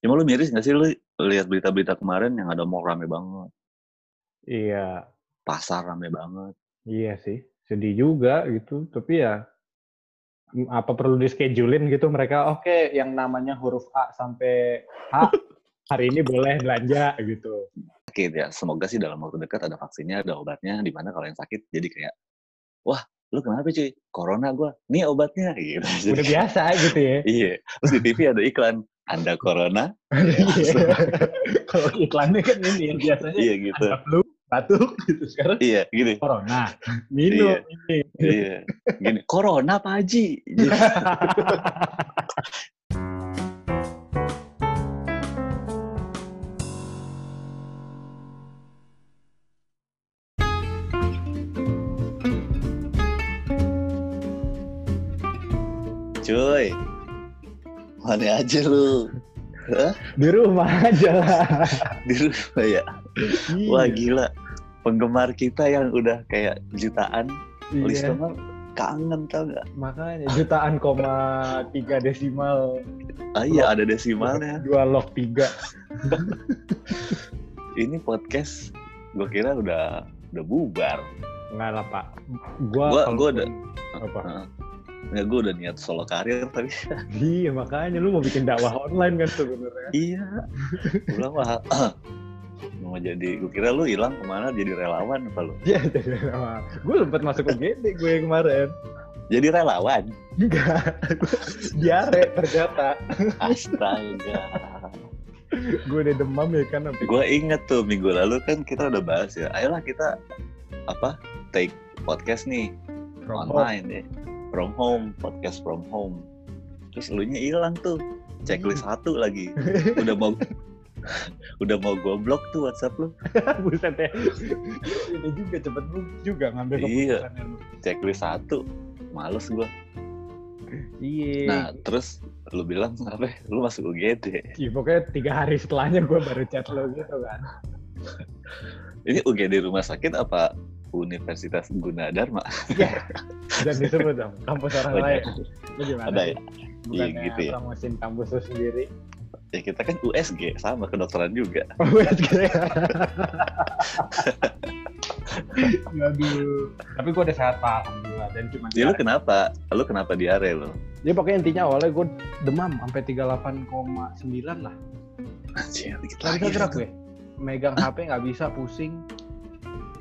Cuma lu miris gak sih lu lihat berita-berita kemarin yang ada mall rame banget, Iya, pasar rame banget. iya sih. Sedih juga gitu. Tapi ya apa perlu di schedulein gitu mereka oke yang namanya huruf A sampai H hari ini boleh belanja gitu. Sakit ya, semoga sih dalam waktu dekat ada vaksinnya, ada obatnya, di mana kalau yang sakit jadi kayak, wah lu kenapa cuy? Corona gua, nih obatnya gitu. Udah biasa gitu ya. Iya, terus di TV ada iklan, Anda Corona, Iya. Kalau iklannya kan ini yang biasanya iya gitu, ada flu, batuk gitu sekarang iya gini, corona, minum Iya. ini. iya, gini, Corona Pak Haji, Gitu. cuy, mana aja lu, Hah? Di rumah aja lah. di rumah ya, wah gila, penggemar kita yang udah kayak jutaan, Iya, listener kangen tau gak? makanya jutaan koma tiga desimal Ah iya ada desimalnya. dua log tiga. Ini podcast gue kira udah udah bubar. Enggak lah pak. Gua Gua- kalau gua ada- Ya gue udah niat solo karir tapi Iya makanya lu mau bikin dakwah online kan sebenarnya. iya. Ulang mah mau jadi gue kira lu hilang ke mana jadi relawan apa lu? Iya jadi nama. Gue sempat masuk ke GD gue kemarin. Jadi relawan. Enggak. Diare ternyata. Astaga. Gue udah demam ya kan. sampai gue inget tuh minggu lalu kan kita udah bahas ya. Ayolah kita apa take podcast nih from home. online deh from home podcast from home. Terus lu nya hilang tuh. Checklist satu lagi. Udah mau udah mau goblok tuh WhatsApp lu. Buset ya. Ini juga cepet lu juga ngambil Iya. checklist satu. Males gua. Iya. nah terus lu bilang apa? Lu masuk UGD Iya, pokoknya tiga hari setelahnya gue baru chat lo gitu kan. ini UGD rumah sakit apa Universitas Gunadarma Iya. Dan disebut dong, kampus orang Oh, lain. gimana? ada ya Bukannya Iya, gitu ya. promosiin kampus lu sendiri. ya kita kan USG sama kedokteran juga USG. Aduh. Tapi gue udah sehat pak, alhamdulillah. Dan cuma jadi lu kenapa lu kenapa diare lu Jadi pokoknya intinya awalnya gue demam sampai 38,9 lah. Anjir, dikit Gak lagi bisa gerak itu. gue. Megang HP nggak bisa, pusing.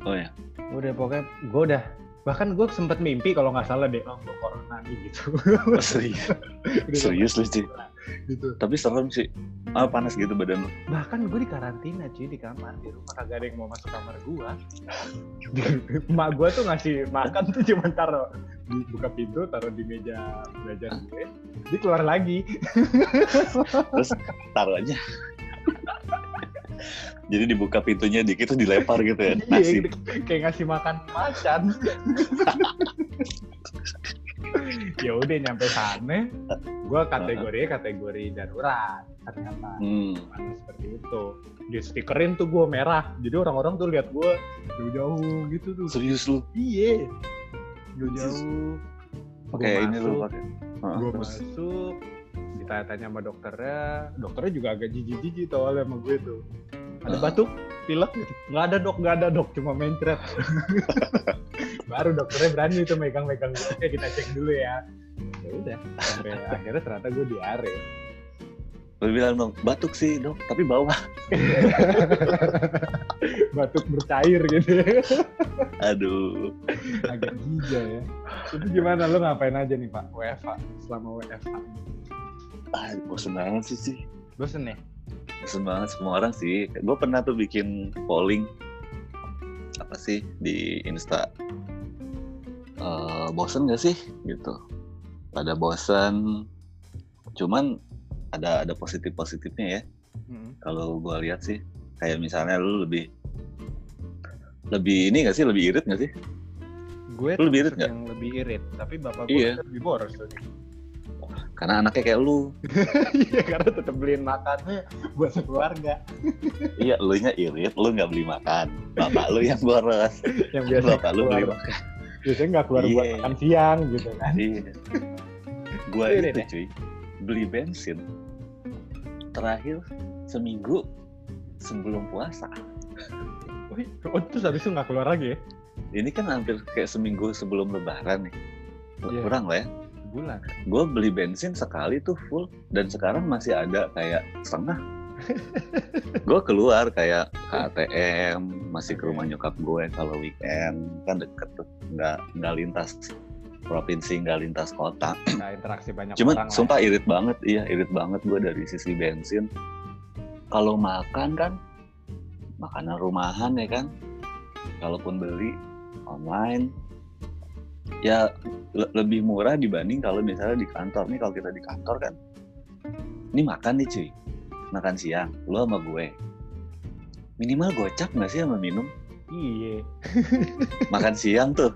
oh ya Udah pokoknya gue udah bahkan gue sempet mimpi kalau nggak salah deh oh gue corona nih gitu. Oh, serius? Udah serius lu sih gitu. Tapi serem sih. Ah panas gitu badan lu. Bahkan gue di karantina cuy di kamar di rumah kagak ada yang mau masuk kamar gue emak gue tuh ngasih makan tuh cuma taruh buka pintu taruh di meja belajar gue dia keluar lagi. Terus taruh aja jadi dibuka pintunya dikit terus dilempar gitu ya Iya, nasi. kayak ngasih makan macan. Ya udah nyampe sana gue kategori kategori darurat ternyata. Hmm. Mana seperti itu. Di stikerin tuh gue merah jadi orang-orang tuh lihat gue jauh-jauh gitu tuh. Serius lu? Iya. Jauh-jauh. pakai Gua ini lu pakai. Gue masuk. Ditanya-tanya sama dokternya. Dokternya juga agak jijik-jijik tau awalnya sama gue tuh. Ada batuk, pilek gitu. Nggak ada dok, nggak ada dok. Cuma mencret. Baru dokternya berani tuh megang-megang. Oke kita cek dulu ya. Ya udah. Sampai akhirnya ternyata gue diare. lu bilang dong batuk sih dok tapi bawah Batuk bercair gitu. aduh agak gija ya. Itu gimana lu ngapain aja nih Pak WFA selama WFA? Ah, bosen banget sih sih. Bosen ya? bosen banget semua orang sih. Gue pernah tuh bikin polling apa sih di Insta. Eh, bosen gak sih? Gitu. Pada bosen. Cuman ada ada positif positifnya ya. Hmm. kalau gue lihat sih kayak misalnya lu lebih lebih ini gak sih? Lebih irit gak sih? Gue Lu lebih irit termasuk yang lebih irit, tapi bapak gue Iya. lebih boros. tuh. Karena anaknya kayak lu Iya, karena tetap beliin makannya buat sekeluarga. iya lu nya irit lu nggak beli makan bapak lu yang boros Yang biasa bapak lu beli makan biasanya nggak keluar buat Iya. makan siang gitu kan. iya gua irit itu ya? cuy beli bensin terakhir seminggu sebelum puasa. Oh, oh terus habis itu nggak keluar lagi ya? Ini kan hampir kayak seminggu sebelum lebaran nih. Iya. Kurang lah ya. Bulan. Gue beli bensin sekali tuh full dan sekarang masih ada kayak setengah. gue keluar kayak ke ATM, masih ke rumah nyokap gue kalau weekend kan deket tuh, nggak nggak lintas provinsi, nggak lintas kota. Nggak interaksi banyak Cuman orang lah. sumpah irit banget, iya irit banget gue dari sisi bensin. Kalau makan kan, makanan rumahan ya kan, kalaupun beli online, ya le- lebih murah dibanding kalau misalnya di kantor nih kalau kita di kantor kan, ini makan nih cuy, makan siang, lo sama gue, minimal gocap nggak sih sama minum? Iya. Makan siang tuh,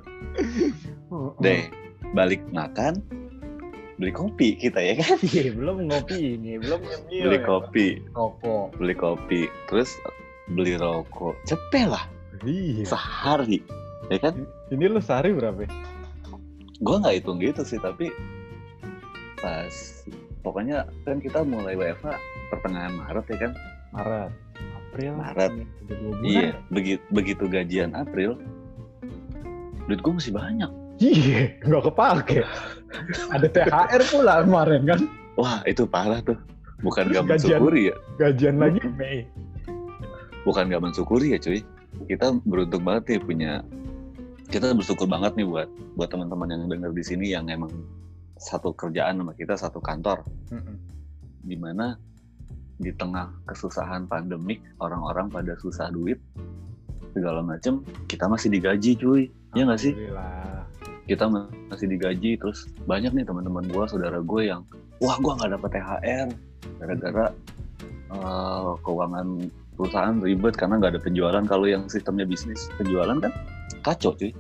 Oh, oh. deh, balik makan, beli kopi kita ya kan, Iya, belum ngopi ini, belum nyemil. beli ya, kopi, Rokok. beli kopi terus beli rokok cepet lah Iya. sehari ya kan Ini lu sehari berapa? ya? Gue nggak hitung gitu sih tapi pas pokoknya kan kita mulai WFH pertengahan Maret ya kan Maret. April. Maret. Iya begitu begitu gajian April duit gue masih banyak Iya, nggak kepake. Ada THR pula kemarin kan. wah itu parah tuh bukan Terus gak mensyukuri ya Gajian lagi Mei. bukan gak mensyukuri ya cuy kita beruntung banget nih punya kita bersyukur banget nih buat buat teman-teman yang denger di sini yang emang satu kerjaan sama kita satu kantor. Mm-mm. di mana di tengah kesusahan pandemik orang-orang pada susah duit segala macem kita masih digaji cuy. Ya nggak sih? Kita masih digaji terus banyak nih teman-teman gua saudara gue yang wah gua nggak dapet THR gara-gara eh, keuangan perusahaan ribet karena nggak ada penjualan. Kalau yang sistemnya bisnis penjualan kan kacau cuy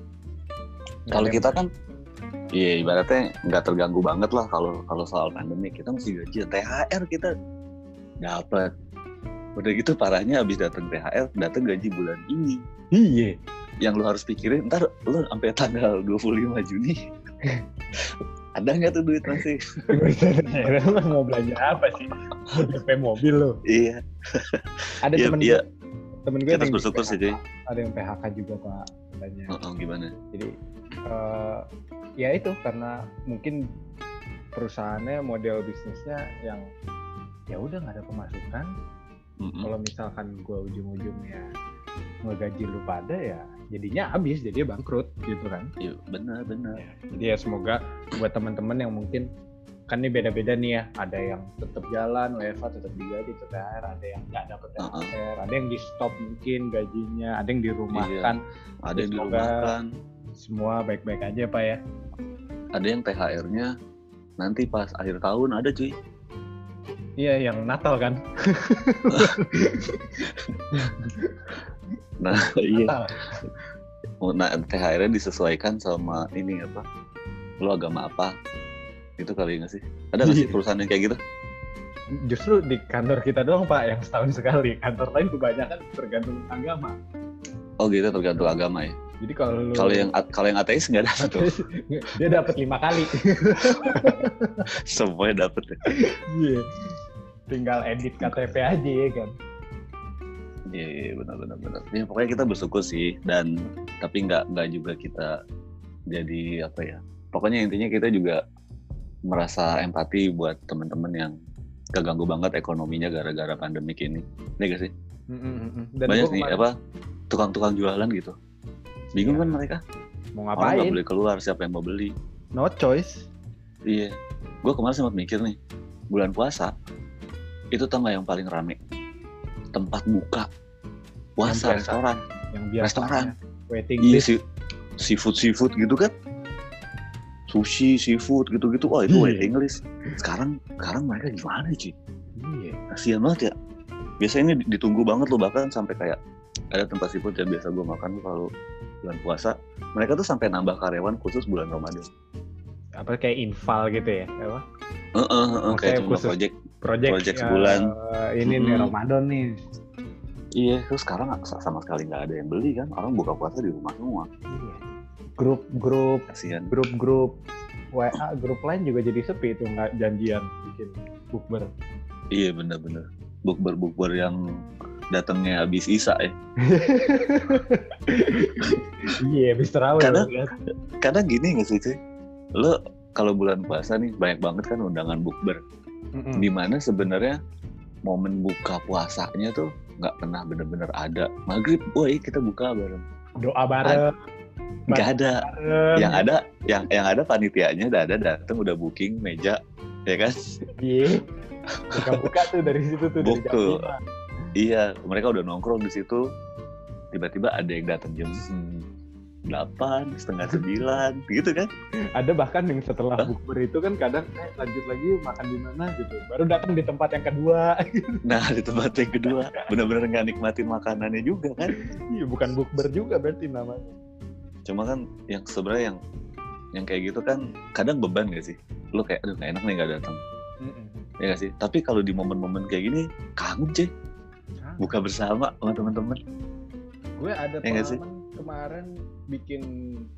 kalau Nggak kita kan iya ibaratnya nggak terganggu banget lah kalau kalau soal pandemi. Kita masih gaji THR kita dapat udah gitu parahnya habis datang THR datang gaji bulan ini. Iya. yang lu harus pikirin ntar lu sampai tanggal 25 Juni. Ada nggak tuh duit masih? Mau belanja apa sih? DP mobil lo. iya. Ada iya temen iya. gue, temen gue kita harus bersyukur sih Ada yang PHK juga pak katanya. Oh, oh, gimana? Jadi eh, ya itu karena mungkin perusahaannya model bisnisnya yang ya udah nggak ada pemasukan. Mm-mm. Kalau misalkan gue ujung-ujungnya ngegaji lu pada ya jadinya habis jadi bangkrut gitu kan. iya benar benar Jadi ya semoga buat teman-teman yang mungkin kan ini beda-beda nih ya. Ada yang tetap jalan, WFA tetap digaji, tetap THR, ada yang nggak dapet Uh-uh. THR, ada yang di stop mungkin gajinya, ada yang dirumahkan. ada yang Semoga- dirumahkan Semua baik-baik aja pak ya. ada yang THR-nya nanti pas akhir tahun ada cuy Iya yang Natal kan. nah iya Natal. nah THR-nya disesuaikan sama ini apa lu agama apa itu kali nggak sih ada nggak sih Iya. perusahaan yang kayak gitu Justru di kantor kita doang pak yang setahun sekali. Kantor lain kebanyakan tergantung agama. oh gitu tergantung agama ya Jadi kalau lu kalau yang kalau yang ateis nggak ada tuh dia dapat lima kali. semuanya dapet ya Iya. Tinggal edit KTP aja ya kan. Iya, iya benar benar benar. Ya pokoknya kita bersyukur sih dan tapi nggak nggak juga kita jadi apa ya. Pokoknya intinya kita juga merasa empati buat teman-teman yang keganggu banget ekonominya gara-gara pandemik ini. Iya gak sih? Dan Banyak gua nih kemarin apa tukang-tukang jualan gitu. Bingung Iya. kan mereka? mau Orang nggak ngapain? boleh keluar, siapa yang mau beli? No choice. Iya. Gue kemarin sempat mikir nih, bulan puasa itu tau yang paling rame? Tempat buka puasa biasa. restoran. Yang biasa Restoran. waiting Iya list. sih, seafood seafood gitu kan, sushi seafood gitu-gitu. Wah itu Iya. waiting list. Sekarang sekarang mereka gimana sih? Iya. Kasian banget ya. Biasanya ini ditunggu banget loh bahkan sampai kayak ada tempat seafood yang biasa gue makan kalau bulan puasa. Mereka tuh sampai nambah karyawan khusus bulan Ramadan. Apa kayak infal gitu ya? Apa? Heeh, heeh, Maksudnya kayak cuma khusus- project. Project, Project sebulan. ini nih Mm-mm. Ramadan nih. Iya, terus sekarang sama sekali nggak ada yang beli kan. Orang buka puasa di rumah semua. Iya. Grup-grup, Kasian. grup-grup WA, grup lain juga jadi sepi itu nggak janjian bikin bukber. iya bener-bener bukber bukber yang datangnya habis isa ya Iya, habis terawih. Kadang- lu lihat. kadang gini nggak sih cuy lo kalau bulan puasa nih banyak banget kan undangan bukber Mm-mm. di mana sebenarnya momen buka puasanya tuh nggak pernah bener-bener ada maghrib woi kita buka bareng Doa bareng. nggak ada bareng. yang ada yang yang ada panitianya udah ada datang udah booking meja ya kan Iya. Buka-buka tuh dari situ tuh dari jam Buku. lima. Iya mereka udah nongkrong di situ. Tiba-tiba ada yang datang jam delapan setengah sembilan gitu kan? Ada bahkan yang setelah bukber itu kan kadang eh, lanjut lagi makan di mana gitu. Baru datang di tempat yang kedua. nah di tempat yang kedua. Bener-bener nggak nikmatin makanannya juga kan? Iya, bukan bukber juga berarti namanya. cuma kan yang sebenarnya yang yang kayak gitu kan kadang beban gak sih? Lu kayak aduh gak enak nih gak datang. Mm-mm. ya gak sih? Tapi kalau di momen-momen kayak gini kangen cuy buka bersama sama teman-teman Gue ada Ya sih? pengalaman kemarin bikin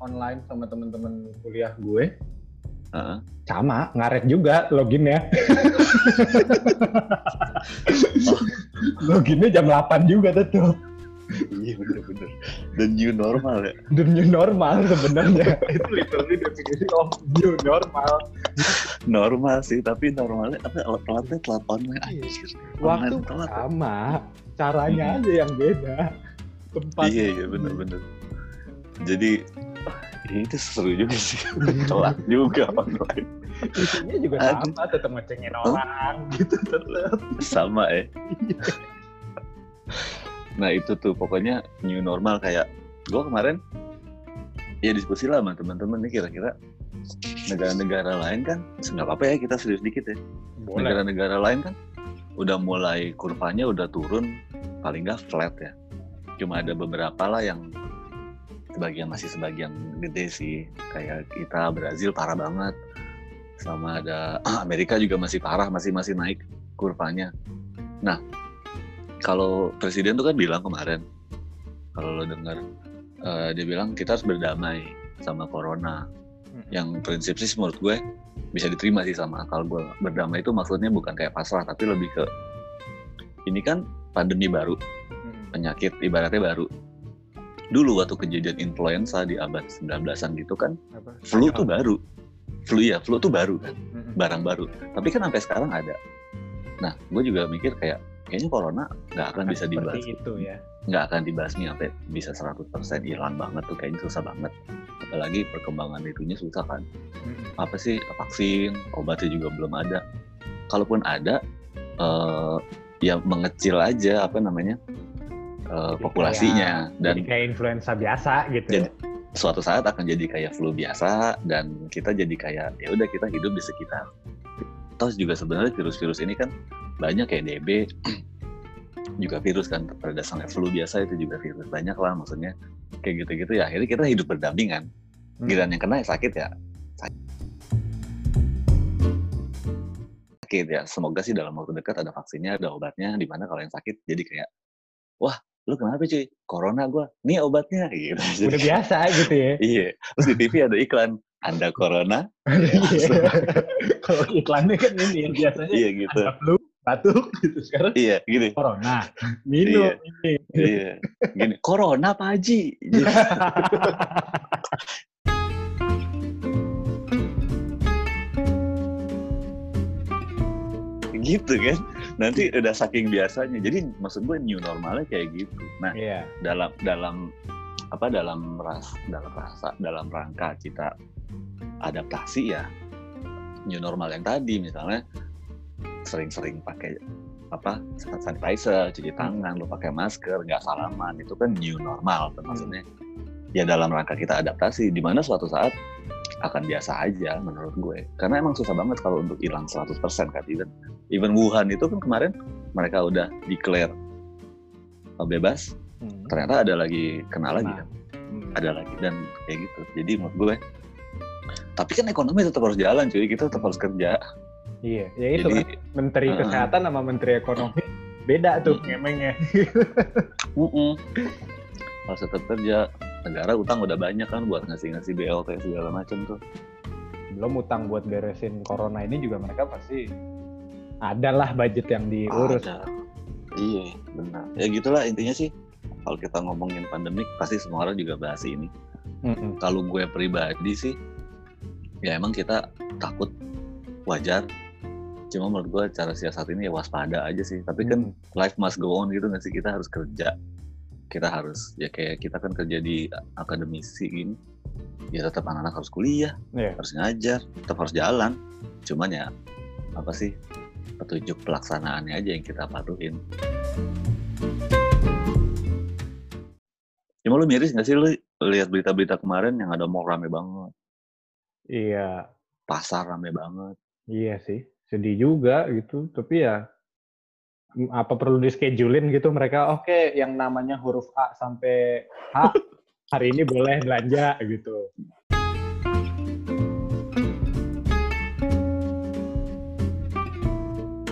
online sama temen-temen kuliah gue. Heeh. Sama, ngaret juga loginnya. Loginnya jam 8 juga tetep. Iya bener-bener dan new normal ya The new normal sebenarnya. itu literally definisi of new normal. normal sih tapi normalnya apa telatnya telat online Iya. anjir Waktu Online telat ya? sama, caranya Hmm. aja yang beda. Tempat. iya iya bener-bener jadi itu seru juga sih telat juga online Isinya juga Aduh. sama, tetap ngecengin orang gitu tetap. sama ya nah itu tuh pokoknya new normal kayak gue kemarin ya diskusi lah sama teman-teman nih kira-kira negara-negara lain kan nggak apa-apa ya kita serius dikit ya. Negara-negara lain kan udah mulai kurvanya udah turun paling nggak flat ya. Cuma ada beberapa lah yang sebagian masih sebagian gede sih. Kayak kita Brazil parah banget sama ada Amerika juga masih parah masih masih naik kurvanya. Nah kalau presiden tuh kan bilang kemarin kalau lo dengar eh, dia bilang kita harus berdamai sama corona. Yang prinsip sih menurut gue bisa diterima sih sama akal gue. Berdamai itu maksudnya bukan kayak pasrah tapi lebih ke ini kan pandemi baru penyakit ibaratnya baru. Dulu waktu kejadian influenza di abad 19-an gitu kan Apa? flu tuh baru. Flu ya flu tuh baru kan barang baru. Tapi kan sampai sekarang ada. Nah gue juga mikir kayak kayaknya corona nggak akan bisa dibahas itu ya. nggak akan dibahas nih sampai bisa 100% hilang banget tuh kayaknya susah banget apalagi perkembangan itunya susah kan Mm-mm. apa sih vaksin obatnya juga belum ada kalaupun ada eh, ya mengecil aja apa namanya eh, Jadi populasinya kayak- dan jadi kayak influenza biasa gitu. Jadi- suatu saat akan jadi kayak flu biasa dan kita jadi kayak ya udah kita hidup di sekitar terus juga sebenarnya virus-virus ini kan banyak kayak DB juga virus kan pada dasarnya flu biasa itu juga virus banyak lah maksudnya. Kayak gitu-gitu ya akhirnya kita hidup berdampingan Hmm. giliran yang kena ya sakit ya. Sakit ya semoga sih dalam waktu dekat ada vaksinnya ada obatnya di mana kalau yang sakit jadi kayak wah lu kenapa cuy? Corona gua nih obatnya. Gitu. Udah biasa gitu ya. iya terus di TV ada iklan anda corona? Iya. Kalau iklannya kan ini yang biasanya iya gitu. ada flu, batuk gitu. Sekarang iya gini corona, minum ini. iya gini corona pak Haji Gitu. gitu kan nanti udah saking biasanya jadi maksud gue new normalnya kayak gitu nah Iya. dalam dalam apa dalam ras dalam rasa dalam rangka kita adaptasi ya new normal yang tadi misalnya sering-sering pakai apa sanitizer cuci tangan lu pakai masker nggak salaman itu kan new normal kan maksudnya. Ya dalam rangka kita adaptasi di mana suatu saat akan biasa aja menurut gue. Karena emang susah banget kalau untuk hilang 100% kan even. Even Wuhan itu kan kemarin mereka udah declare uh, bebas. Hmm. ternyata ada lagi kena lagi Nah. kan. Hmm. ada lagi dan kayak gitu. Jadi menurut gue tapi kan ekonomi tetap harus jalan cuy. Kita tetap harus kerja Iya, ya itu jadi kan. Menteri uh-uh. Kesehatan sama Menteri Ekonomi beda tuh Mm-mm. ngemengnya. harus tetap kerja negara utang udah banyak kan buat ngasih-ngasih BLT segala macam tuh Belum utang buat beresin corona ini juga mereka pasti adalah budget yang diurus. Ada. Iya, benar. Ya gitulah intinya sih. Kalau kita ngomongin pandemik, pasti semua orang juga bahas ini. Mm-mm. Kalau gue pribadi sih, ya emang kita takut wajar. Cuma menurut gue cara siasat ini ya waspada aja sih. Tapi kan Mm. life must go on gitu nggak sih? Kita harus kerja. Kita harus, ya kayak kita kan kerja di akademisi gini. Ya tetap anak-anak harus kuliah, Iya. harus ngajar, tetap harus jalan. Cuman ya, apa sih, petunjuk pelaksanaannya aja yang kita patuhin. Cuma lu miris gak sih lu lihat berita-berita kemarin yang ada mall rame banget, Iya, pasar rame banget. iya sih. Sedih juga gitu. Tapi ya apa perlu di schedulein gitu mereka oke yang namanya huruf A sampai H hari ini boleh belanja gitu.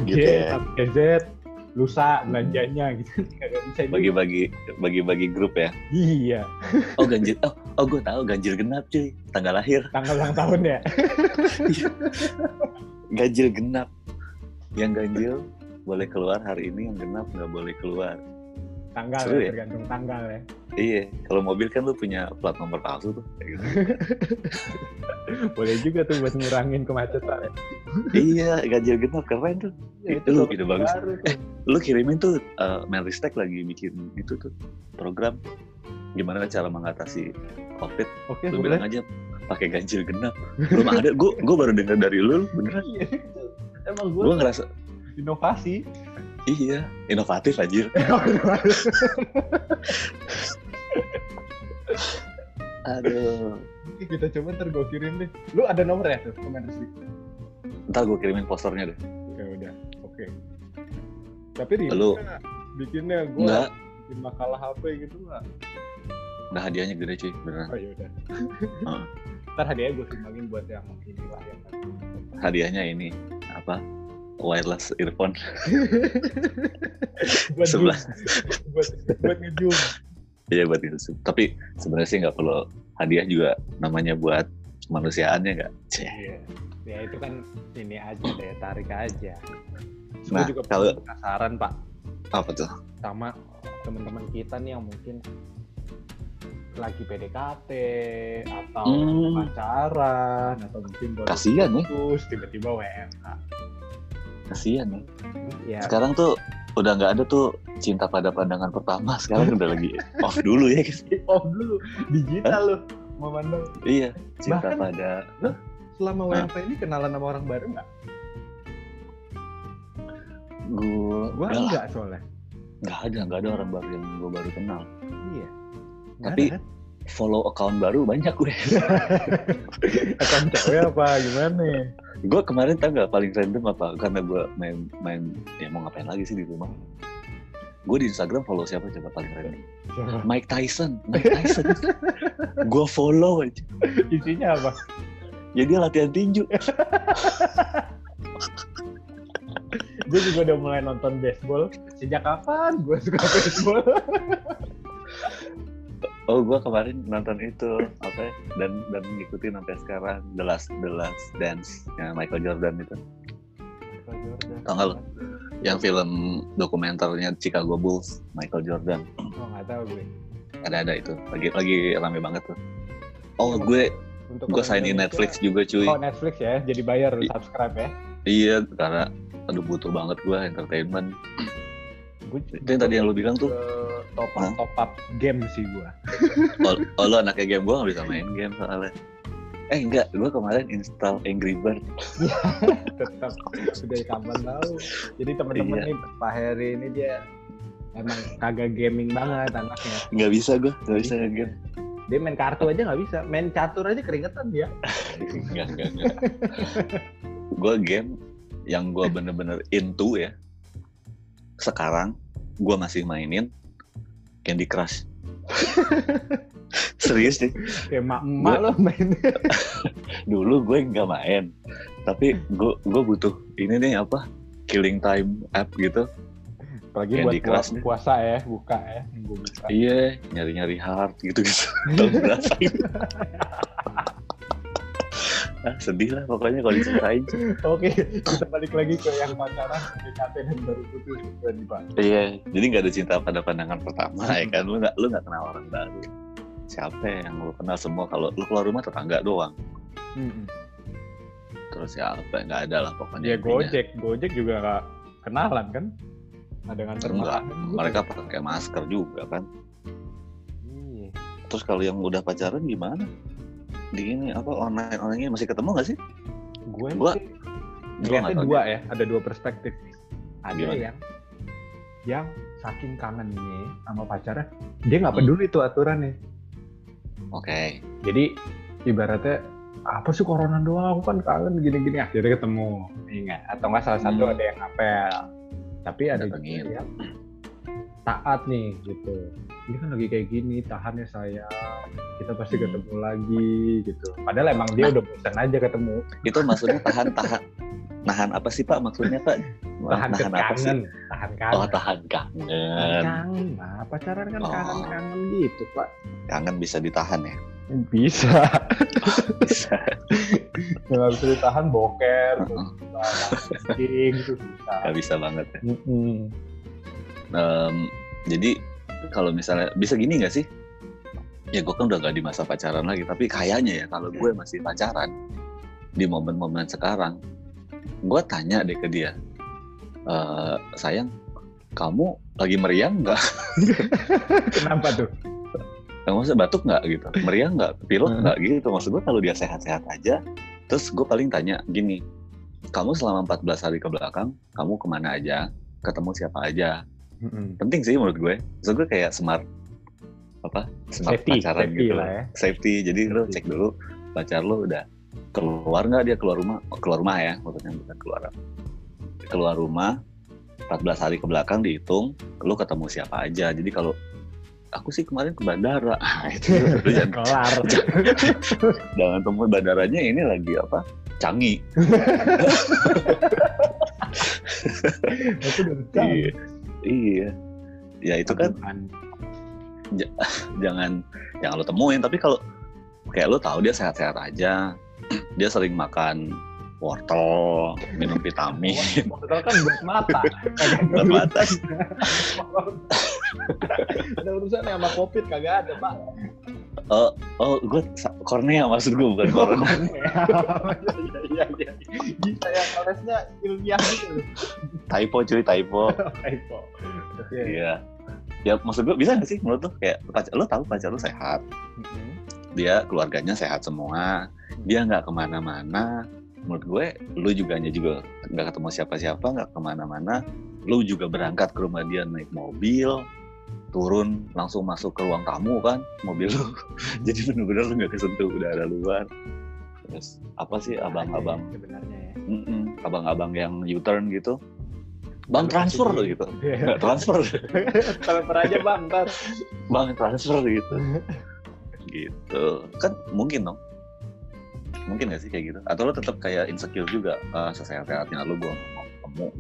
Gitu ya. Z lusa belanjanya gitu. Bisa. Bagi-bagi bagi-bagi grup ya. Iya, Oh ganjil, oh, oh gue tahu ganjil genap cuy, tanggal lahir. tanggal ulang tahun ya. Ganjil genap. Yang ganjil boleh keluar hari ini, yang genap nggak boleh keluar. Tanggal Seru ya, ya? tergantung tanggal ya. Iya, kalau mobil kan lu punya plat nomor palsu tuh. kayak gitu. Boleh juga tuh buat ngurangin kemacetan. iya, ganjil genap keren tuh. Ya, Itu lu ide bagus. baru tuh. Lu kirimin tuh uh, Menristek lagi bikin itu tuh program gimana cara mengatasi COVID. Oke, Lu boleh. bilang aja pakai ganjil genap. Belum ada, gue gue baru dengar dari lu, beneran. Iya, Emang gue Gue ngerasa inovasi. iya inovatif anjir. Aduh. Kita coba ntar gue kirim deh. Lu ada nomor ya tuh komen resmi? Ntar gue kirimin posternya deh. Ya udah, oke. Tapi di Lu- bikinnya gue Enggak, bikin makalah HP gitu nggak? Nah hadiahnya gede cuy, beneran. Oh ya udah. Heeh. Ntar hadiahnya gue sumbangin buat yang inilah yang Hadiahnya ini apa? Wireless earphone buat sebelah. buat buat ngezoom. Iya buat itu. Tapi sebenarnya sih nggak perlu hadiah juga namanya buat kemanusiaannya nggak? Iya. Ya itu kan ini aja deh, tarik aja. Gue Nah, juga kalau- penasaran pak Apa tuh? sama teman-teman kita nih yang mungkin lagi PDKT atau Hmm. pacaran atau mungkin baru Kasian ya, tiba-tiba WFH. kasian ya. Ya, Sekarang tuh udah nggak ada tuh cinta pada pandangan pertama. Sekarang udah lagi off dulu ya. guys. off dulu digital loh memandang Iya, cinta Bahkan- pada. selama Hah? WFH ini kenalan sama orang baru nggak? Gue Gua nggak enggak soalnya. nggak ada nggak ada orang baru yang gue baru kenal. Iya. Tapi- ada kan? Follow account baru banyak gue. Akun cewek apa gimana? gue kemarin tau nggak paling random apa? Karena gue main main ya mau ngapain lagi sih di rumah. Gue di Instagram follow siapa coba paling random? Siapa? Mike Tyson, Mike Tyson. gue follow aja. Isinya apa? Ya dia latihan tinju. Gue juga udah mulai nonton baseball. Sejak kapan gue suka baseball? Oh gue kemarin nonton itu apa ya? dan dan ngikutin sampai sekarang The Last The Last Dance yang Michael Jordan itu. Tau nggak lu? Yang film dokumenternya Chicago Bulls Michael Jordan. Oh nggak tahu gue. Ada ada itu. Lagi lagi rame banget tuh. Oh Iya, gue Untuk gue sign in Netflix juga cuy. Oh Netflix ya, jadi bayar I- subscribe ya. Iya karena aduh butuh banget gue entertainment. Gue Itu yang tadi yang lu bilang tuh. top up top up game sih gue. Oh, oh lu anaknya game gue gak bisa main game soalnya. Eh enggak, gue kemarin install Angry Bird. Tetap sudah kapan tahu. Jadi teman-teman Iya. nih Pak Heri ini dia emang kagak gaming banget anaknya. Nggak bisa gue, nggak bisa game. Dia main kartu aja nggak bisa, main catur aja keringetan dia. Enggak, enggak, enggak. gue game yang gue bener-bener into ya. Sekarang gue masih mainin Candy Crush. Serius nih, Kayak emak-emak lo main. dulu gue nggak main, tapi gue gue butuh ini nih apa killing time app gitu. Apalagi Candy buat Crush puasa, ya, buka ya, nunggu buka. Iya, nyari-nyari heart gitu gitu. Tahun berapa ini? Ah, sedih lah pokoknya kalau diceritain Oke, kita balik lagi ke yang pacaran, PDKT dan baru putus Pak. iya jadi nggak ada cinta pada pandangan pertama ya kan? Lu nggak lu nggak kenal orang baru. Siapa yang lu kenal semua? Kalau lu keluar rumah tetangga doang. Terus siapa? Nggak ada lah pokoknya Ya. Gojek, Gojek juga nggak kenalan kan? Nah, dengan Enggak, mereka pakai masker juga kan? Iya. terus kalau yang udah pacaran gimana di ini apa online online masih ketemu nggak sih Gue Gua- nggak tahu dua ya, ada dua perspektif. Ada Gimana? yang yang saking kangennya sama pacarnya, dia nggak Hmm. peduli tuh aturannya. oke Jadi ibaratnya apa sih corona doang, aku kan kangen gini-gini akhirnya ketemu, ingat atau nggak salah satu Hmm. ada yang ngapel, tapi ada juga yang taat nih gitu. Ini kan lagi kayak gini, tahan ya saya, kita pasti Hmm. ketemu lagi gitu. Padahal emang dia udah bosan aja ketemu, itu maksudnya tahan tahan nahan apa sih pak maksudnya pak tahan nahan apa sih kangen, tahan kangen. oh tahan kangen kangen nah pacaran kan Oh. kangen-kangen gitu pak kangen bisa ditahan ya bisa bisa nggak bisa ditahan boker gitu bisa nggak bisa banget ya Mm-mm. Em, jadi kalau misalnya bisa gini nggak sih? Ya gue kan udah gak di masa pacaran lagi tapi kayaknya ya kalau gue masih pacaran di momen-momen sekarang gue tanya deh ke dia "Eh, sayang kamu lagi meriang nggak? Kenapa tuh? Yang maksudnya batuk nggak gitu, meriang nggak, pilek Hmm. nggak gitu. Maksud gue kalau dia sehat-sehat aja, terus gue paling tanya gini, kamu selama 14 hari ke belakang, kamu ke mana aja, ketemu siapa aja. Mm-mm. Penting sih menurut gue. Maksud gue kayak smart apa? Smart safety pacaran safety gitu. lah ya Safety. Jadi lo cek dulu pacar lo udah keluar nggak dia keluar rumah, oh, keluar rumah ya, maksudnya bukan keluar. Keluar rumah 14 hari ke belakang dihitung, lo ketemu siapa aja. Jadi kalau aku sih kemarin ke bandara, Ah, itu lu jangan kelar jangan temu bandaranya ini lagi apa canggih itu udah iya. Iya ya itu kan jangan jangan lo temuin. Tapi kalau kayak lo tahu dia sehat-sehat aja dia sering makan wortel minum vitamin. Wortel kan buat mata. Buat mata. ada urusan sama covid kagak ada pak oh oh gue kornea maksud gue bukan corona iya iya iya. Bisa ya kolesnya ilmiah gitu. Typo cuy typo. Typo. Iya. Ya maksud gue bisa gak sih menurut lo kayak pacar lo tahu pacar lo sehat? Mm-mm. dia keluarganya sehat semua. Dia nggak ke mana-mana. Menurut gue lu juga juga nggak ketemu siapa-siapa nggak ke mana-mana. Lu juga berangkat ke rumah dia naik mobil turun langsung masuk ke ruang tamu kan mobil lu. Jadi bener-bener lu nggak kesentuh udara luar. Terus apa sih abang-abang? Ada ya, sebenarnya ya. Mm-mm, abang-abang yang U-turn gitu. Bang transfer Iya. gitu. Nggak transfer. Transfer aja bang ntar. Bang transfer gitu. Gitu. Kan mungkin dong. Mungkin gak sih kayak gitu? Atau lo tetap kayak insecure juga ah sesehat-sehatnya lu gue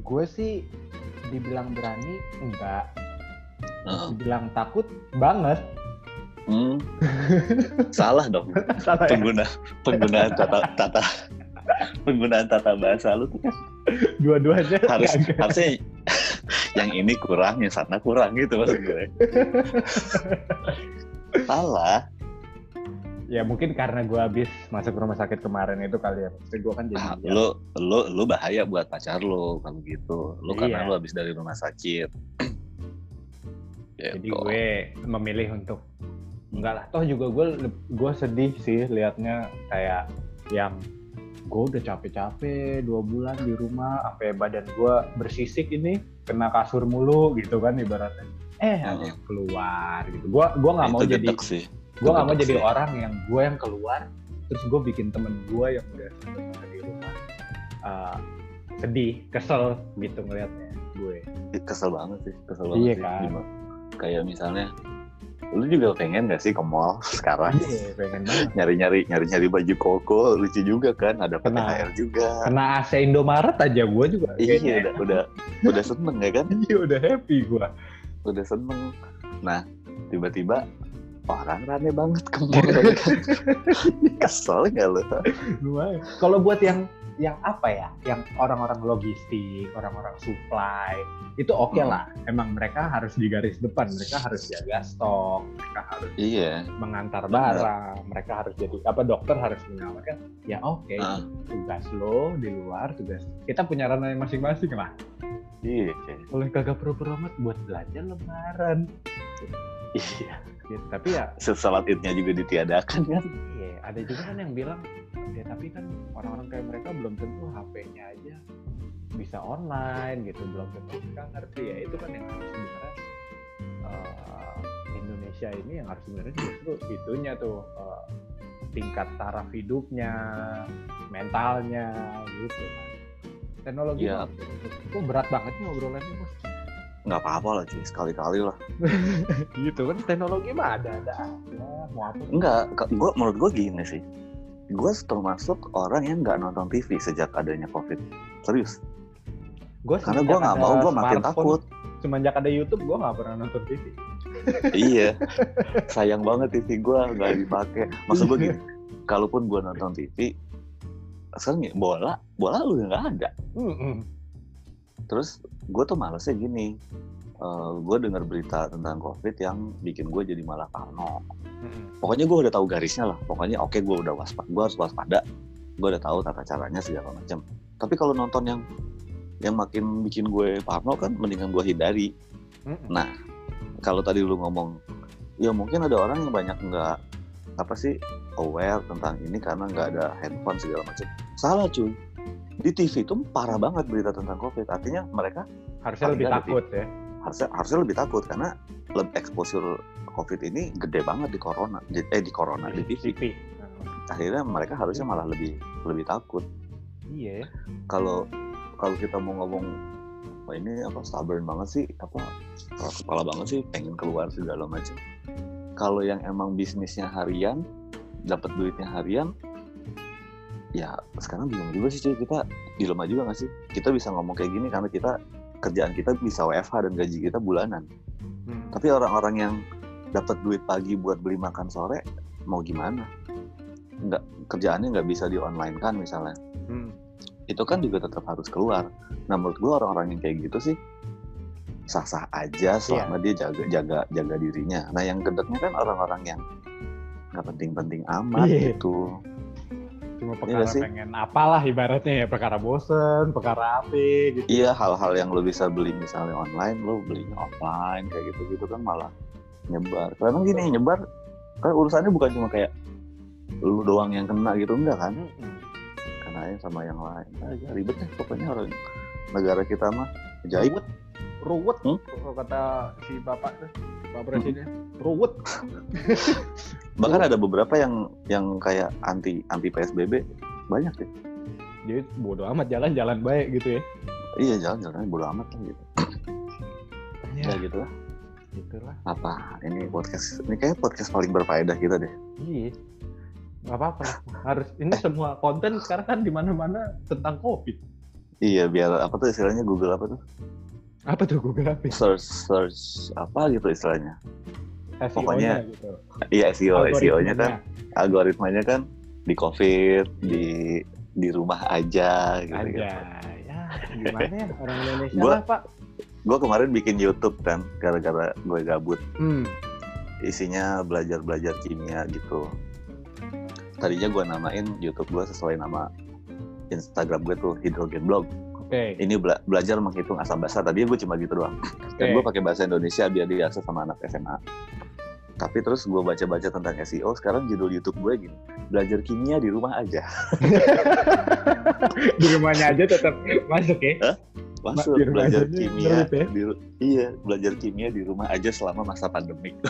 gue sih dibilang berani enggak Heeh. dibilang takut banget. Hmm. salah dong. Salah ya? Pengguna penggunaan tata tata penggunaan tata bahasa lu tuh. Kan dua-duanya harus harusnya yang ini kurang yang sana kurang gitu maksud gue salah. Ya mungkin karena gue habis masuk rumah sakit kemarin itu kali ya. Maksudnya gue kan jadi ah, lu lu lu bahaya buat pacar lu kalau gitu. Lu karena Iya. lu habis dari rumah sakit jadi Gitu. gue memilih untuk enggak lah toh juga gue gue sedih sih liatnya kayak yang gue udah capek-capek dua bulan di rumah sampai badan gue bersisik ini kena kasur mulu gitu kan ibaratnya eh ada Hmm. yang keluar gitu gue gue nggak mau jadi gue nggak mau jadi sih. orang yang gue yang keluar terus gue bikin temen gue yang udah di rumah uh, sedih kesel gitu ngeliatnya gue kesel banget sih kesel banget Iya sih kan. Gimana? Kayak misalnya lu juga pengen gak sih ke mall sekarang? Iya pengen banget. Nyari-nyari nyari-nyari baju koko lucu juga kan ada Kena. PTHR juga. Kena AC Indomaret aja gue juga iya kayaknya. udah udah udah seneng ya kan? Iya udah happy gue udah seneng. Nah tiba-tiba orang rame banget ke mall tadi kan. Kesel nggak lu? kalau buat yang yang apa ya yang orang-orang logistik orang-orang supply itu oke Hmm. lah emang mereka harus di garis depan mereka harus jaga stok mereka harus Iya. mengantar barang mereka harus jadi apa dokter harus menyelamatkan ya oke Ah. tugas lo di luar tugas kita punya ranah yang masing-masing lah Iya. oleh kagak perlu amat buat belanja lebaran Iya. gitu. tapi ya Sesalat idnya juga ditiadakan kan? iya ada juga kan yang bilang ya tapi kan orang-orang kayak mereka belum tentu HP-nya aja bisa online gitu belum tentu mereka ngerti ya itu kan yang harus sebenarnya eh, Indonesia ini yang harus sebenarnya justru itunya tuh eh, tingkat taraf hidupnya mentalnya gitu kan teknologi Iya. kok berat banget nih obrolannya bos Nggak apa-apa lah cuy, sekali-kali lah. gitu kan teknologi mah ada ada aja mau apa Enggak, gua, menurut gue gini sih. Gue termasuk orang yang nggak nonton TV sejak adanya COVID. Serius. Gua Karena gue nggak mau, gue makin takut. semenjak ada YouTube gue nggak pernah nonton TV iya. Sayang banget TV gue nggak dipakai. Maksud gue gini, kalaupun gue nonton TV, sekarang nih, bola, bola lu nggak ada. Terus gue tuh malesnya gini, gue dengar berita tentang COVID yang bikin gue jadi malah parno. Pokoknya gue udah tahu garisnya lah. Pokoknya oke gue udah waspada, gue harus waspada. Gue udah tahu tata caranya segala macam. Tapi kalau nonton yang yang makin bikin gue parno kan mendingan gue hindari. Nah, kalau tadi lu ngomong, ya mungkin ada orang yang banyak nggak apa sih aware tentang ini karena nggak ada handphone segala macam. Salah cuy. Di TV itu parah banget berita tentang COVID. Artinya mereka harusnya lebih takut ya harusnya harusnya lebih takut karena lebih exposure COVID ini gede banget di corona, eh di corona di TV. TV Akhirnya mereka harusnya malah lebih lebih takut. iya ya. Kalau kalau kita mau ngomong wah ini apa stubborn banget sih apa kepala banget sih pengen keluar segala macam kalau yang emang bisnisnya harian dapat duitnya harian ya sekarang bingung juga sih cuy kita dilema juga nggak sih kita bisa ngomong kayak gini karena kita kerjaan kita bisa WFH dan gaji kita bulanan Hmm. tapi orang-orang yang dapat duit pagi buat beli makan sore mau gimana nggak kerjaannya nggak bisa di online kan misalnya Hmm. itu kan juga tetap harus keluar. Nah menurut gue orang-orang yang kayak gitu sih sah-sah aja selama dia jaga jaga jaga dirinya. Nah yang gedeknya kan orang-orang yang nggak penting-penting amat Iya. gitu. Cuma Iya perkara sih. pengen apalah ibaratnya ya perkara bosen perkara apa gitu Iya hal-hal yang lo bisa beli misalnya online, lo belinya offline kayak gitu-gitu kan malah nyebar. Karena gini nyebar kan urusannya bukan cuma kayak lu doang yang kena gitu enggak kan? Mm-mm. Kenanya sama yang lain. Agak ribet deh pokoknya orang negara kita mah ajaib. Ruwet. Hmm? kalau kata si bapak tuh pak presiden. Ruwet. Bahkan ada beberapa yang yang kayak anti anti psbb banyak sih jadi bodo amat jalan-jalan baik gitu ya. Iya jalan jalan bodo amat lah gitu. Ya ya gitu lah itulah apa ini podcast ini kayak podcast paling berfaedah kita deh. Iya. Nggak apa-apa harus ini semua konten sekarang kan di mana-mana tentang covid. Iya biar apa tuh istilahnya google apa tuh apa tuh Google apa search search apa gitu istilahnya SEO-nya Pokoknya gitu iya SEO SEO nya kan Algoritmanya algoritmanya kan di covid di di rumah aja gitu, aja gitu. ya gimana ya orang Indonesia Gua- lah pak gue kemarin bikin YouTube kan gara-gara gue gabut hmm. isinya belajar-belajar kimia gitu. Tadinya gue namain YouTube gue sesuai nama Instagram gue tuh Hydrogen Blog. Oke Ini bela- belajar menghitung asam basa. Tadinya gue cuma gitu doang. Dan gue pakai bahasa Indonesia biar diakses sama anak SMA. Tapi terus gue baca-baca tentang SEO. Sekarang judul YouTube gue gini, belajar kimia di rumah aja. di rumahnya aja tetap masuk ya Masuk di rumah belajar kimia. ya? Di, iya, belajar kimia di rumah aja selama masa pandemik.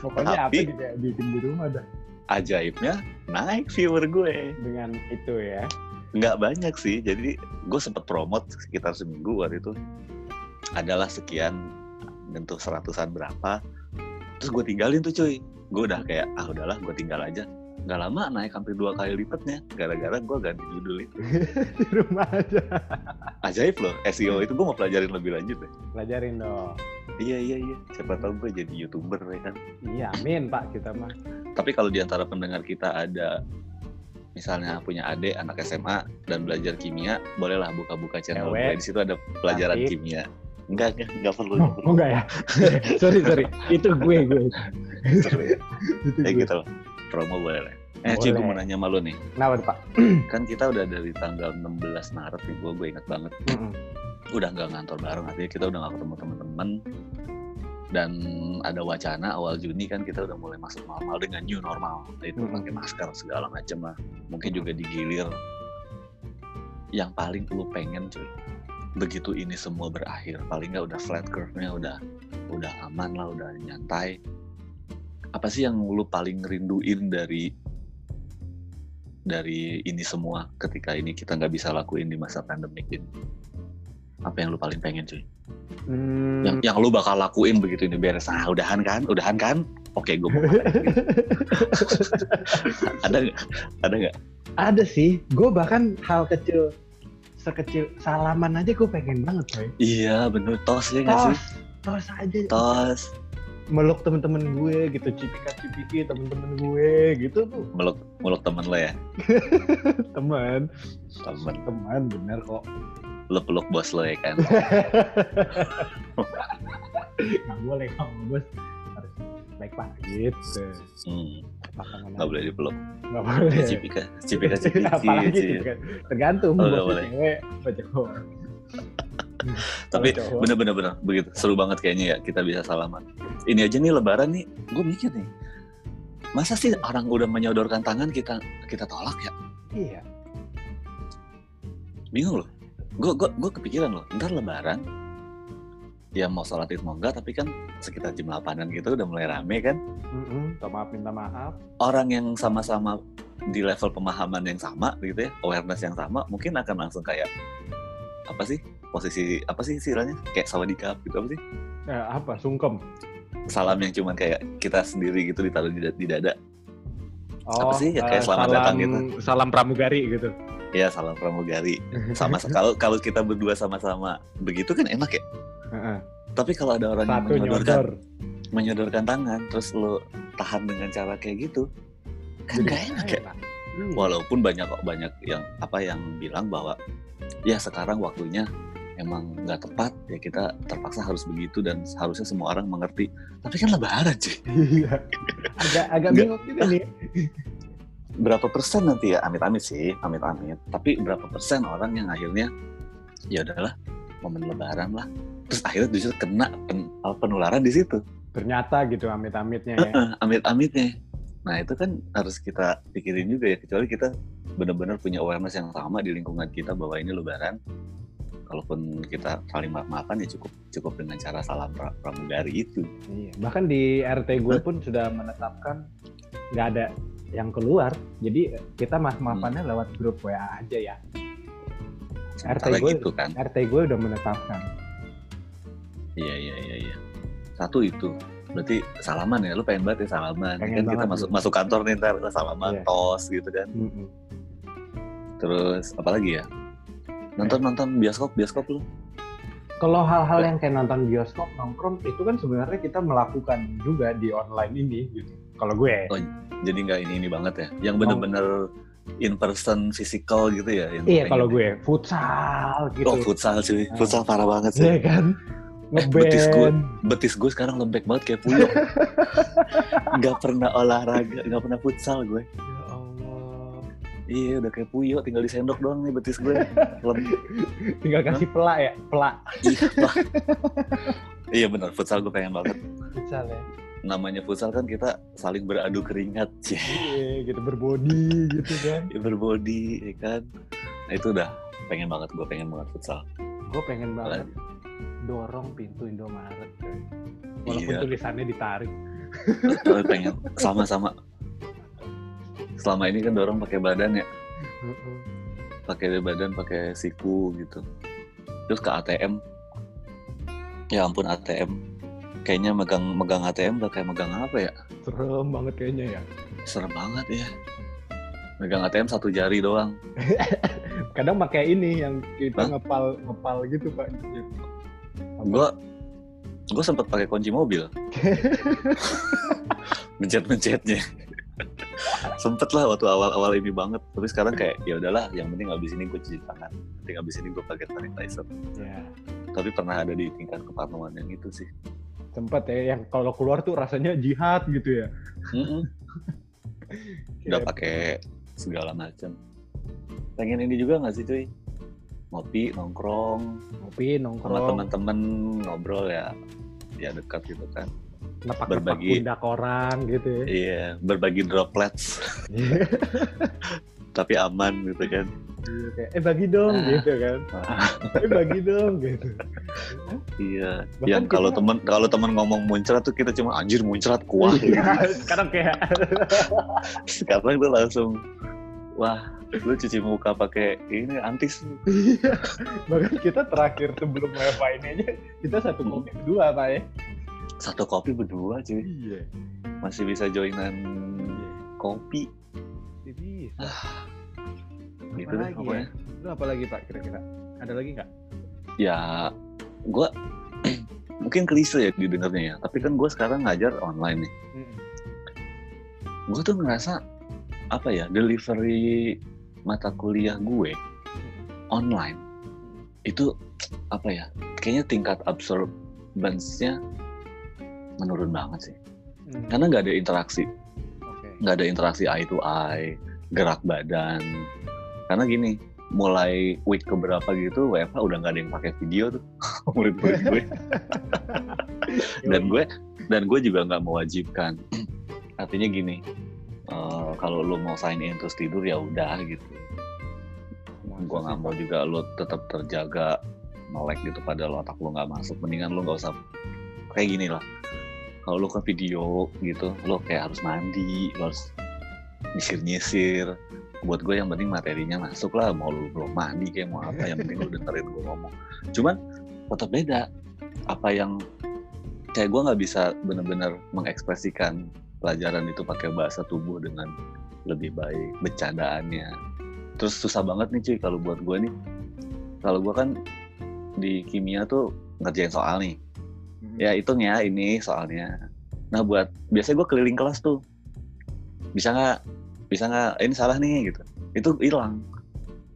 pokoknya apa Tapi- juga bikin di rumah dah Ajaibnya naik viewer gue. dengan itu ya nggak banyak sih. Jadi gue sempet promote sekitar seminggu waktu itu. Adalah sekian bentuk seratusan berapa. Terus gue tinggalin tuh cuy. Gue udah kayak ah udahlah gue tinggal aja. Nggak lama naik hampir dua kali lipatnya. Gara-gara gue ganti judul itu. Di rumah aja. ajaib loh SEO itu. Gue mau pelajarin lebih lanjut deh. Pelajarin dong. iya iya iya. Siapa tahu gue jadi youtuber ya kan? Iya, amin Pak. Kita mah. tapi kalau di antara pendengar kita ada misalnya punya adik anak SMA dan belajar kimia bolehlah buka-buka channel gue di situ ada pelajaran Cantik. kimia enggak enggak enggak perlu Oh, enggak perlu oh enggak ya? sorry, sorry. Itu gue, gue. Seru ya. Itu kayak gue. gitu loh promo boleh lah eh Ci gue mau nanya sama lu nih Kenapa tuh, Pak? kan kita udah dari tanggal 16 Maret nih gue gue inget banget Mm-mm. udah nggak ngantor bareng artinya kita udah nggak ketemu teman-teman dan ada wacana awal Juni kan kita udah mulai masuk normal dengan new normal. Itu Mm-mm. pakai masker segala macam lah. Mungkin juga digilir. Yang paling lu pengen cuy. Begitu ini semua berakhir paling nggak udah flat curve-nya udah udah aman lah udah nyantai. Apa sih yang lu paling rinduin dari dari ini semua ketika ini kita nggak bisa lakuin di masa pandemik ini apa yang lu paling pengen cuy? Hmm, yang yang lu bakal lakuin begitu ini beres ah udahan kan? Udahan kan? Oke gue mau ada nggak? Ada nggak? Ada sih. Gue bahkan hal kecil sekecil salaman aja gue pengen banget, coy. iya bener. Tos ya nggak sih? Tos. Aja. tos. Meluk temen-temen gue gitu, cipika-cipiki temen-temen gue gitu tuh. meluk meluk temen lo ya? Temen, temen. Teman bener kok. Lu peluk bos lo ya kan? Gak boleh kamu bos. Harus baik pak gitu. hmm, nggak boleh dipeluk. Gak boleh. cipika cipika cipiki Apalagi Ci. gitu kan. Tergantung Oh, nggak bosnya boleh. cewek tapi bener-bener bener begitu. Seru banget kayaknya ya kita bisa salaman. Ini aja nih lebaran nih. Gue mikir nih masa sih orang udah menyodorkan tangan kita kita tolak ya? Iya. bingung loh gue gue gue kepikiran loh ntar lebaran ya mau sholat id mau enggak tapi kan sekitar jam 8an gitu udah mulai rame kan Mm-mm, minta maaf minta maaf. orang yang sama-sama di level pemahaman yang sama gitu ya awareness yang sama mungkin akan langsung kayak apa sih posisi apa sih istilahnya kayak sawadikap gitu apa sih Eh, apa sungkem? salam yang cuman kayak kita sendiri gitu ditaruh di, di dada Oh, sih? Ya, kayak eh, selamat salam, datang gitu. Salam pramugari gitu. Ya salam pramugari sama kalau kalau kita berdua sama-sama begitu kan enak ya Heeh. tapi kalau ada orang yang Satu menyodorkan nyodor. menyodorkan tangan terus lo tahan dengan cara kayak gitu kan Jadi gak enak ya. Hmm. walaupun banyak kok banyak yang apa yang bilang bahwa ya sekarang waktunya emang nggak tepat ya kita terpaksa harus begitu dan harusnya semua orang mengerti tapi kan lebaran sih Iya. Agak agak bingung juga nih. berapa persen nanti ya? Amit-amit sih amit-amit. Tapi berapa persen orang yang akhirnya ya udahlah momen lebaran lah. Terus akhirnya justru kena pen- penularan di situ. Ternyata gitu amit-amitnya ya. Amit-amitnya. Nah itu kan harus kita pikirin juga ya kecuali kita benar-benar punya awareness yang sama di lingkungan kita bahwa ini lebaran kalaupun kita saling maaf-maafan ya cukup cukup dengan cara salam pra- pramugari itu. Iya. Bahkan di RT gue pun sudah menetapkan nggak ada yang keluar. Jadi kita maaf-maafannya lewat grup WA aja ya. sementara gue- gitu kan RT gue udah menetapkan. iya iya iya iya satu itu berarti salaman ya lu pengen banget ya salaman Pengen kan kita masuk iya. masuk kantor nih ntar salaman Iya. tos gitu kan Mm-mm. terus apalagi ya nonton nonton bioskop bioskop lu Kalau hal-hal yang kayak nonton bioskop, nongkrong itu kan sebenarnya kita melakukan juga di online ini gitu. Kalau gue, Oh, jadi nggak ini ini banget ya? Yang bener-bener in person physical gitu ya? Iya kalau ya? gue. Futsal gitu. oh futsal sih. Ah. futsal parah banget sih. Iya kan? Eh, betis gue betis gue sekarang lembek banget kayak puyuh nggak pernah olahraga nggak pernah futsal gue. Ya Allah. iya udah kayak puyuh tinggal disendok doang nih betis gue. Tinggal kasih pelak ya, pelak. Iya Pak. iya benar futsal gue pengen banget. Futsal ya. Namanya futsal kan kita saling beradu keringat sih Iya, gitu berbody gitu kan. berbody ya kan nah itu udah pengen banget gue pengen banget futsal Gue pengen banget dorong pintu Indomaret. coy. Walaupun Iya. tulisannya ditarik. Pengen sama-sama selama ini kan dorong pakai badan ya pakai badan pakai siku gitu terus ke ATM ya ampun ATM kayaknya megang megang ATM udah kayak megang apa ya? Serem banget kayaknya ya. Serem banget ya. Megang ATM satu jari doang. Kadang pakai ini yang kita Hah? ngepal ngepal gitu pak. Gua gue sempat pakai kunci mobil. Mencet-mencetnya. sempet lah waktu awal-awal ini banget. Tapi sekarang kayak ya udahlah, yang penting abis ini gue cuci tangan. Penting abis ini gue pakai sanitizer. Ya. Tapi pernah ada di tingkat keparnoan yang itu sih. Sempet ya yang kalau keluar tuh rasanya jihad gitu ya. Mm-mm. Udah Kayak- pakai segala macam. Pengen ini juga nggak sih cuy? Ngopi, nongkrong, ngopi sama nongkrong teman-teman ngobrol ya, ya dekat gitu kan. nepak berbagi. pundak orang gitu ya. Iya, berbagi droplets, tapi aman gitu kan. Iya, kayak, eh bagi dong Ah. gitu kan. Eh bagi dong gitu. Iya, Bahkan yang kalau kita- temen kalau temen ngomong muncrat tuh kita cuma anjir muncrat kuah. Iya, sekarang kayak Sekarang gue langsung wah lu cuci muka pakai ini antis bahkan kita terakhir sebelum WFH ini aja kita satu Hmm. kopi berdua pak ya. satu kopi berdua cuy Iya. masih bisa joinan kopi Jadi gitu apa lagi ya? Lu apa lagi pak kira-kira? Ada lagi nggak? ya gue mungkin klise ya didengarnya ya tapi kan gue sekarang ngajar online nih gue tuh ngerasa apa ya delivery mata kuliah gue online itu apa ya kayaknya tingkat absorbance-nya menurun banget sih Hmm. karena nggak ada interaksi. Nggak ada interaksi eye to eye gerak badan. Karena gini mulai week keberapa gitu WFH udah nggak ada yang pakai video tuh murid-murid gue. Dan gue dan gue juga nggak mewajibkan. Artinya gini eh, kalau lo mau sign in terus tidur ya udah gitu. Gue nggak mau juga lo tetap terjaga melek gitu padahal otak lo nggak masuk. Mendingan lo nggak usah kayak gini lah kalau lo ke video gitu lo kayak harus mandi lo harus nyisir nyisir buat gue yang penting materinya masuk lah mau lo belum mandi kayak mau apa yang penting lo dengerin gue ngomong. Cuman tetap beda apa yang kayak gue nggak bisa benar-benar mengekspresikan pelajaran itu pakai bahasa tubuh dengan lebih baik bercandaannya. Terus susah banget nih cuy kalau buat gue nih. Kalau gue kan di kimia tuh ngerjain soal nih Hmm. ya hitung ya ini soalnya. Nah buat biasanya gue keliling kelas tuh. Bisa nggak bisa nggak ini salah nih gitu. Itu hilang.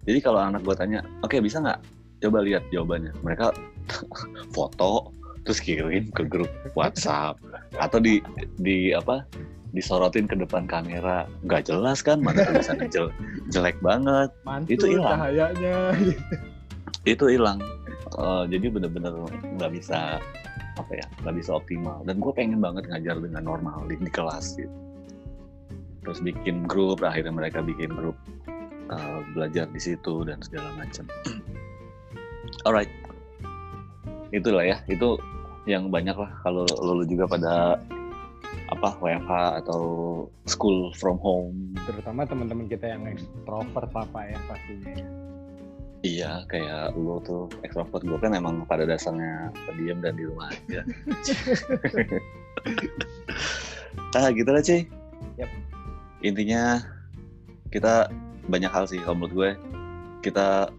Jadi kalau anak gue tanya oke bisa nggak? Coba lihat jawabannya. Mereka foto terus kirim ke grup WhatsApp. Atau di di apa disorotin ke depan kamera. Nggak jelas kan mana tulisannya jel- jelek banget. Mantul Itu hilang. cahayanya. itu hilang. Eh, jadi bener-bener nggak bisa apa ya nggak bisa optimal. Dan gue pengen banget ngajar dengan normal di, di kelas gitu. Terus bikin grup akhirnya mereka bikin grup eh, belajar di situ dan segala macam. Alright. Itulah ya itu yang banyak lah kalau lo juga pada apa WFH atau school from home. Terutama teman-teman kita yang ekstrovert papa ya pastinya. Ya. Iya, kayak lo tuh ekstrovert gue kan emang pada dasarnya pendiam dan di rumah aja. ah gitu lah cuy. Yap. Intinya kita banyak hal sih kalau menurut gue. Kita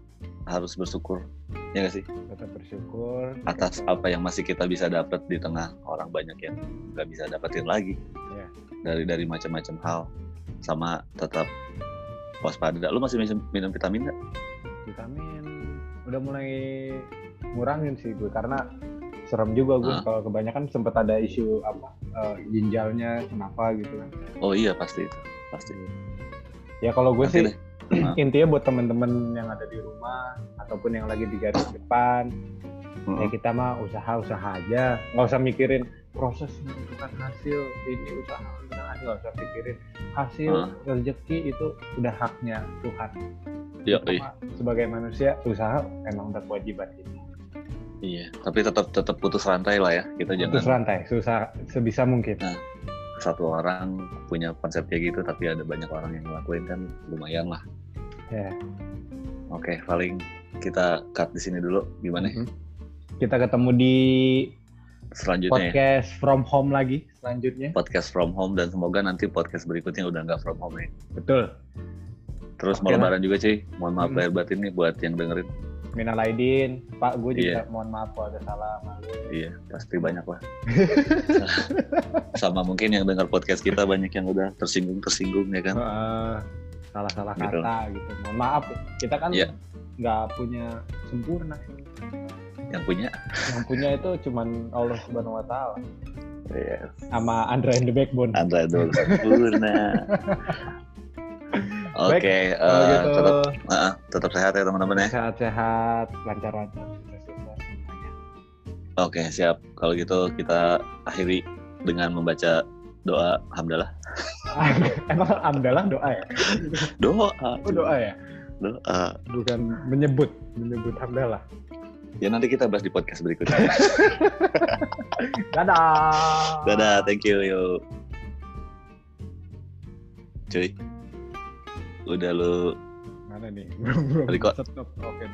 harus bersyukur ya gak sih Tetap bersyukur atas apa yang masih kita bisa dapat di tengah orang banyak yang nggak bisa dapetin lagi Iya. dari dari macam-macam hal sama tetap waspada. Lu masih minum, minum vitamin nggak? Vitamin udah mulai ngurangin sih gue karena serem juga gue Ah. kalau kebanyakan sempat ada isu apa eh, ginjalnya kenapa gitu kan Oh iya pasti itu pasti. ya kalau gue Nanti sih deh. Intinya buat temen-temen yang ada di rumah ataupun yang lagi di garis depan ya Mm-mm. kita mah usaha-usaha aja nggak usah mikirin proses menentukan hasil ini usaha usaha nggak usah pikirin hasil rezeki itu udah haknya Tuhan Yo, Kita mah sebagai manusia usaha emang udah kewajiban kita Iya, tapi tetap tetap putus rantai lah ya. Kita jangan putus rantai susah sebisa mungkin satu orang punya konsep kayak gitu, tapi ada banyak orang yang ngelakuin kan lumayan lah. ya Oke, paling kita cut di sini dulu. Gimana? Mhm. kita ketemu di selanjutnya ya. podcast from home lagi selanjutnya. podcast from home dan semoga nanti podcast berikutnya udah nggak from home ya. Betul. Terus mau lebaran juga cuy. Mohon maaf Hmm. lahir batin nih buat yang dengerin. Minal Aidin, Pak, gue juga Iya. mohon maaf kalau ada salah sama. Iya, pasti banyak lah. Sama mungkin yang dengar podcast kita banyak yang udah tersinggung-tersinggung ya kan. Heeh, salah-salah Gitu. kata gitu. Mohon maaf, kita kan Iya. nggak punya sempurna. Yang punya. Yang punya itu cuman Allah Subhanahu Wa Taala Yes. sama Andra and the Backbone. Andra dulu sempurna. Oke, eh, gitu, tetap eh, tetap sehat ya teman-teman ya. sehat-sehat, lancar-lancar. Oke, siap. Kalau gitu kita akhiri dengan membaca doa hamdalah. Emang alhamdulillah doa ya? Doa. Oh doa ya? Doa. Bukan menyebut, menyebut alhamdulillah. Ya nanti kita bahas di podcast berikutnya. Dadah. Dadah, thank you, yuk. Cuy. Udah lu Mana nih? Belum belum. Stop. Oke.